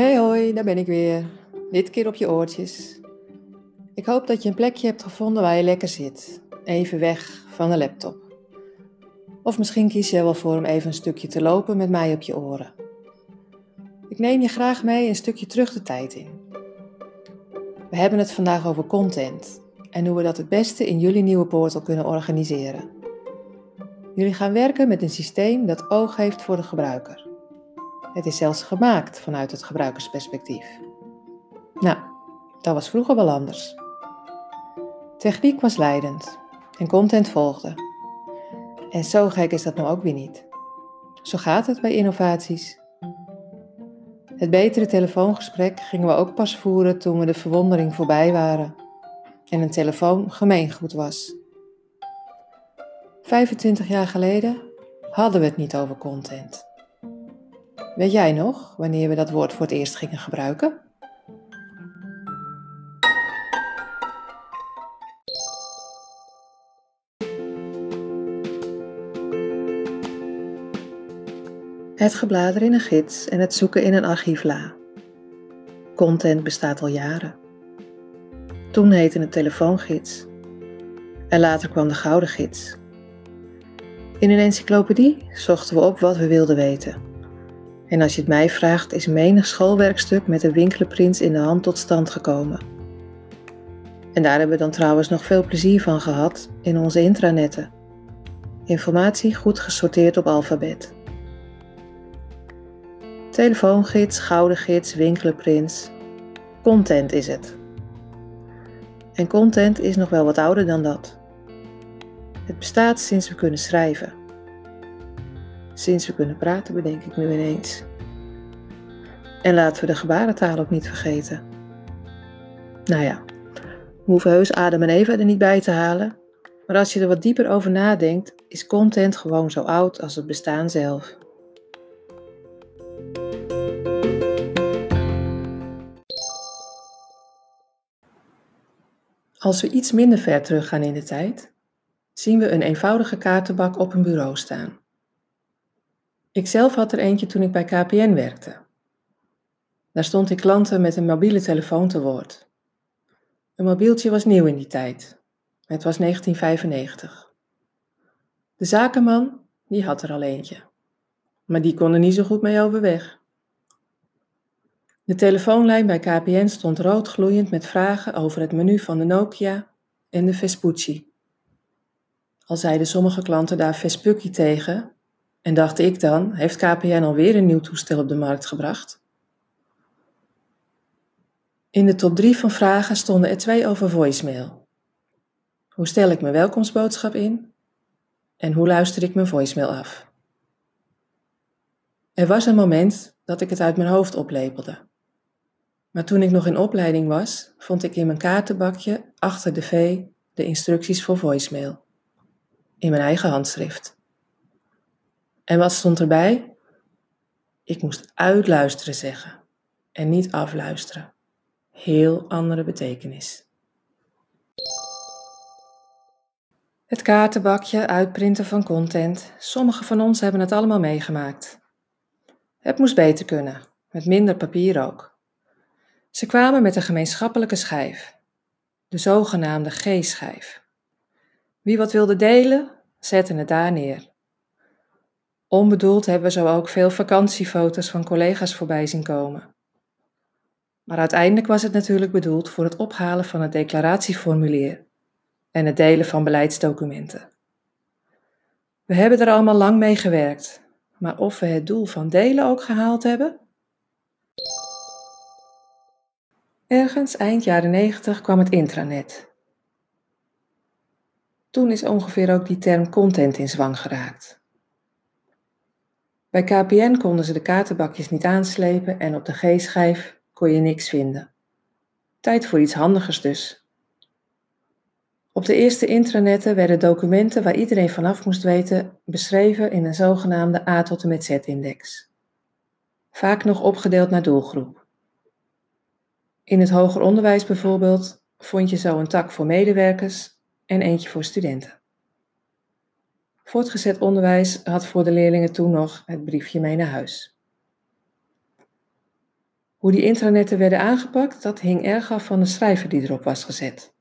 Hey hoi, daar ben ik weer. Dit keer op je oortjes. Ik hoop dat je een plekje hebt gevonden waar je lekker zit. Even weg van de laptop. Of misschien kies je wel voor om even een stukje te lopen met mij op je oren. Ik neem je graag mee een stukje terug de tijd in. We hebben het vandaag over content en hoe we dat het beste in jullie nieuwe portal kunnen organiseren. Jullie gaan werken met een systeem dat oog heeft voor de gebruiker. Het is zelfs gemaakt vanuit het gebruikersperspectief. Nou, dat was vroeger wel anders. Techniek was leidend en content volgde. En zo gek is dat nou ook weer niet. Zo gaat het bij innovaties. Het betere telefoongesprek gingen we ook pas voeren toen we de verwondering voorbij waren en een telefoon gemeengoed was. 25 jaar geleden hadden we het niet over content. Weet jij nog wanneer we dat woord voor het eerst gingen gebruiken? Het gebladeren in een gids en het zoeken in een archiefla. Content bestaat al jaren. Toen heette het telefoongids. En later kwam de gouden gids. In een encyclopedie zochten we op wat we wilden weten. En als je het mij vraagt, is menig schoolwerkstuk met een winkelenprins in de hand tot stand gekomen. En daar hebben we dan trouwens nog veel plezier van gehad in onze intranetten. Informatie goed gesorteerd op alfabet. Telefoongids, gouden gids, winkelenprins. Content is het. En content is nog wel wat ouder dan dat. Het bestaat sinds we kunnen schrijven. Sinds we kunnen praten, bedenk ik nu ineens. En laten we de gebarentaal ook niet vergeten. Nou ja, we hoeven heus Adam en Eva er niet bij te halen. Maar als je er wat dieper over nadenkt, is content gewoon zo oud als het bestaan zelf. Als we iets minder ver teruggaan in de tijd, zien we een eenvoudige kaartenbak op een bureau staan. Ikzelf had er eentje toen ik bij KPN werkte. Daar stond ik klanten met een mobiele telefoon te woord. Een mobieltje was nieuw in die tijd. Het was 1995. De zakenman, die had er al eentje. Maar die kon er niet zo goed mee overweg. De telefoonlijn bij KPN stond rood gloeiend met vragen over het menu van de Nokia en de Vespucci. Al zeiden sommige klanten daar Vespucci tegen, en dacht ik dan, heeft KPN alweer een nieuw toestel op de markt gebracht? In de top 3 van vragen stonden er twee over voicemail. Hoe stel ik mijn welkomstboodschap in? En hoe luister ik mijn voicemail af? Er was een moment dat ik het uit mijn hoofd oplepelde. Maar toen ik nog in opleiding was, vond ik in mijn kaartenbakje achter de V de instructies voor voicemail. In mijn eigen handschrift. En wat stond erbij? Ik moest uitluisteren zeggen en niet afluisteren. Heel andere betekenis. Het kaartenbakje, uitprinten van content. Sommigen van ons hebben het allemaal meegemaakt. Het moest beter kunnen, met minder papier ook. Ze kwamen met een gemeenschappelijke schijf, de zogenaamde G-schijf. Wie wat wilde delen, zette het daar neer. Onbedoeld hebben we zo ook veel vakantiefoto's van collega's voorbij zien komen. Maar uiteindelijk was het natuurlijk bedoeld voor het ophalen van het declaratieformulier en het delen van beleidsdocumenten. We hebben er allemaal lang mee gewerkt, maar of we het doel van delen ook gehaald hebben? Ergens eind jaren 90 kwam het intranet. Toen is ongeveer ook die term content in zwang geraakt. Bij KPN konden ze de kaartenbakjes niet aanslepen en op de G-schijf kon je niks vinden. Tijd voor iets handigers dus. Op de eerste intranetten werden documenten waar iedereen vanaf moest weten beschreven in een zogenaamde A tot en met Z-index. Vaak nog opgedeeld naar doelgroep. In het hoger onderwijs bijvoorbeeld vond je zo een tak voor medewerkers en eentje voor studenten. Voortgezet onderwijs had voor de leerlingen toen nog het briefje mee naar huis. Hoe die intranetten werden aangepakt, dat hing erg af van de schrijver die erop was gezet.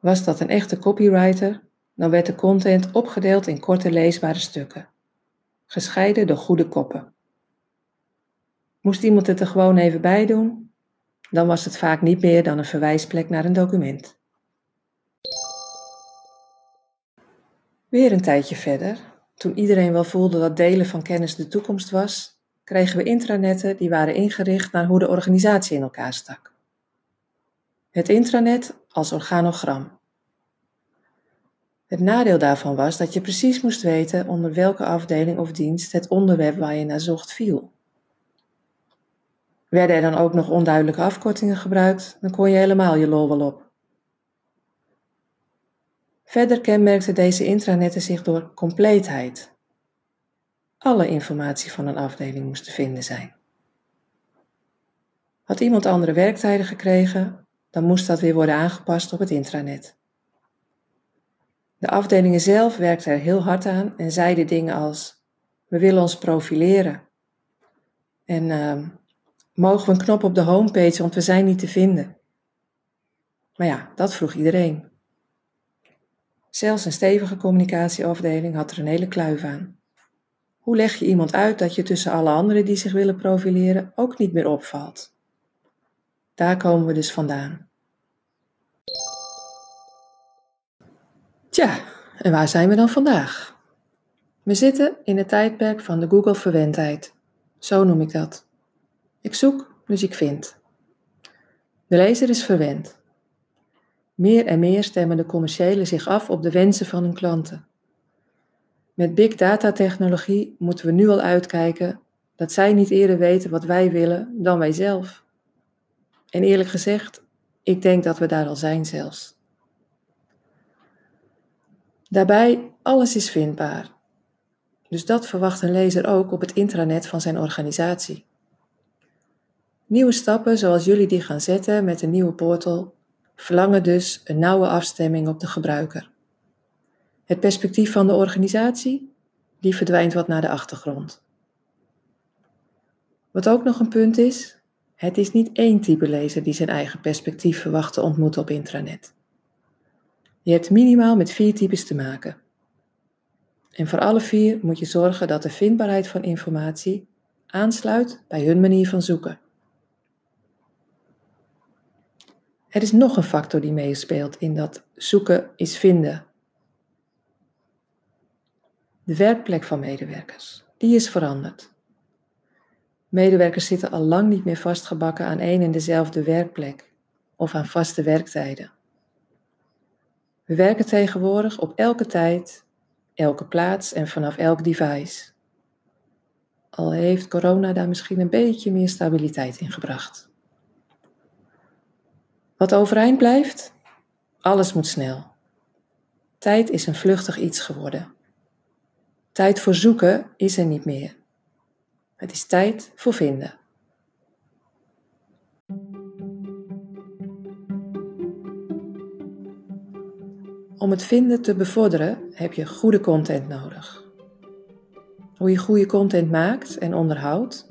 Was dat een echte copywriter, dan werd de content opgedeeld in korte leesbare stukken, gescheiden door goede koppen. Moest iemand het er gewoon even bij doen, dan was het vaak niet meer dan een verwijsplek naar een document. Weer een tijdje verder, toen iedereen wel voelde dat delen van kennis de toekomst was, kregen we intranetten die waren ingericht naar hoe de organisatie in elkaar stak. Het intranet als organogram. Het nadeel daarvan was dat je precies moest weten onder welke afdeling of dienst het onderwerp waar je naar zocht viel. Werden er dan ook nog onduidelijke afkortingen gebruikt, dan kon je helemaal je lol wel op. Verder kenmerkten deze intranetten zich door compleetheid. Alle informatie van een afdeling moest te vinden zijn. Had iemand andere werktijden gekregen, dan moest dat weer worden aangepast op het intranet. De afdelingen zelf werkten er heel hard aan en zeiden dingen als: We willen ons profileren. En uh, mogen we een knop op de homepage, want we zijn niet te vinden. Maar ja, dat vroeg iedereen. Zelfs een stevige communicatieafdeling had er een hele kluif aan. Hoe leg je iemand uit dat je tussen alle anderen die zich willen profileren ook niet meer opvalt? Daar komen we dus vandaan. Tja, en waar zijn we dan vandaag? We zitten in het tijdperk van de Google-verwendheid. Zo noem ik dat. Ik zoek, dus ik vind. De lezer is verwend. Meer en meer stemmen de commerciëlen zich af op de wensen van hun klanten. Met big data technologie moeten we nu al uitkijken dat zij niet eerder weten wat wij willen dan wij zelf. En eerlijk gezegd, ik denk dat we daar al zijn zelfs. Daarbij, alles is vindbaar. Dus dat verwacht een lezer ook op het intranet van zijn organisatie. Nieuwe stappen zoals jullie die gaan zetten met een nieuwe portal verlangen dus een nauwe afstemming op de gebruiker. Het perspectief van de organisatie, die verdwijnt wat naar de achtergrond. Wat ook nog een punt is, het is niet één type lezer die zijn eigen perspectief verwacht te ontmoeten op intranet. Je hebt minimaal met vier types te maken. En voor alle vier moet je zorgen dat de vindbaarheid van informatie aansluit bij hun manier van zoeken. Er is nog een factor die meespeelt in dat zoeken is vinden. De werkplek van medewerkers, die is veranderd. Medewerkers zitten al lang niet meer vastgebakken aan één en dezelfde werkplek of aan vaste werktijden. We werken tegenwoordig op elke tijd, elke plaats en vanaf elk device. Al heeft corona daar misschien een beetje meer stabiliteit in gebracht. Wat overeind blijft? Alles moet snel. Tijd is een vluchtig iets geworden. Tijd voor zoeken is er niet meer. Het is tijd voor vinden. Om het vinden te bevorderen heb je goede content nodig. Hoe je goede content maakt en onderhoudt,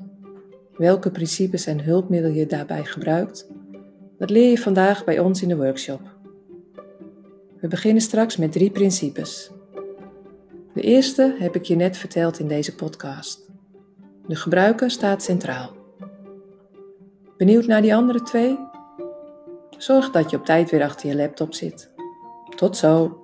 welke principes en hulpmiddelen je daarbij gebruikt, dat leer je vandaag bij ons in de workshop. We beginnen straks met drie principes. De eerste heb ik je net verteld in deze podcast. De gebruiker staat centraal. Benieuwd naar die andere twee? Zorg dat je op tijd weer achter je laptop zit. Tot zo!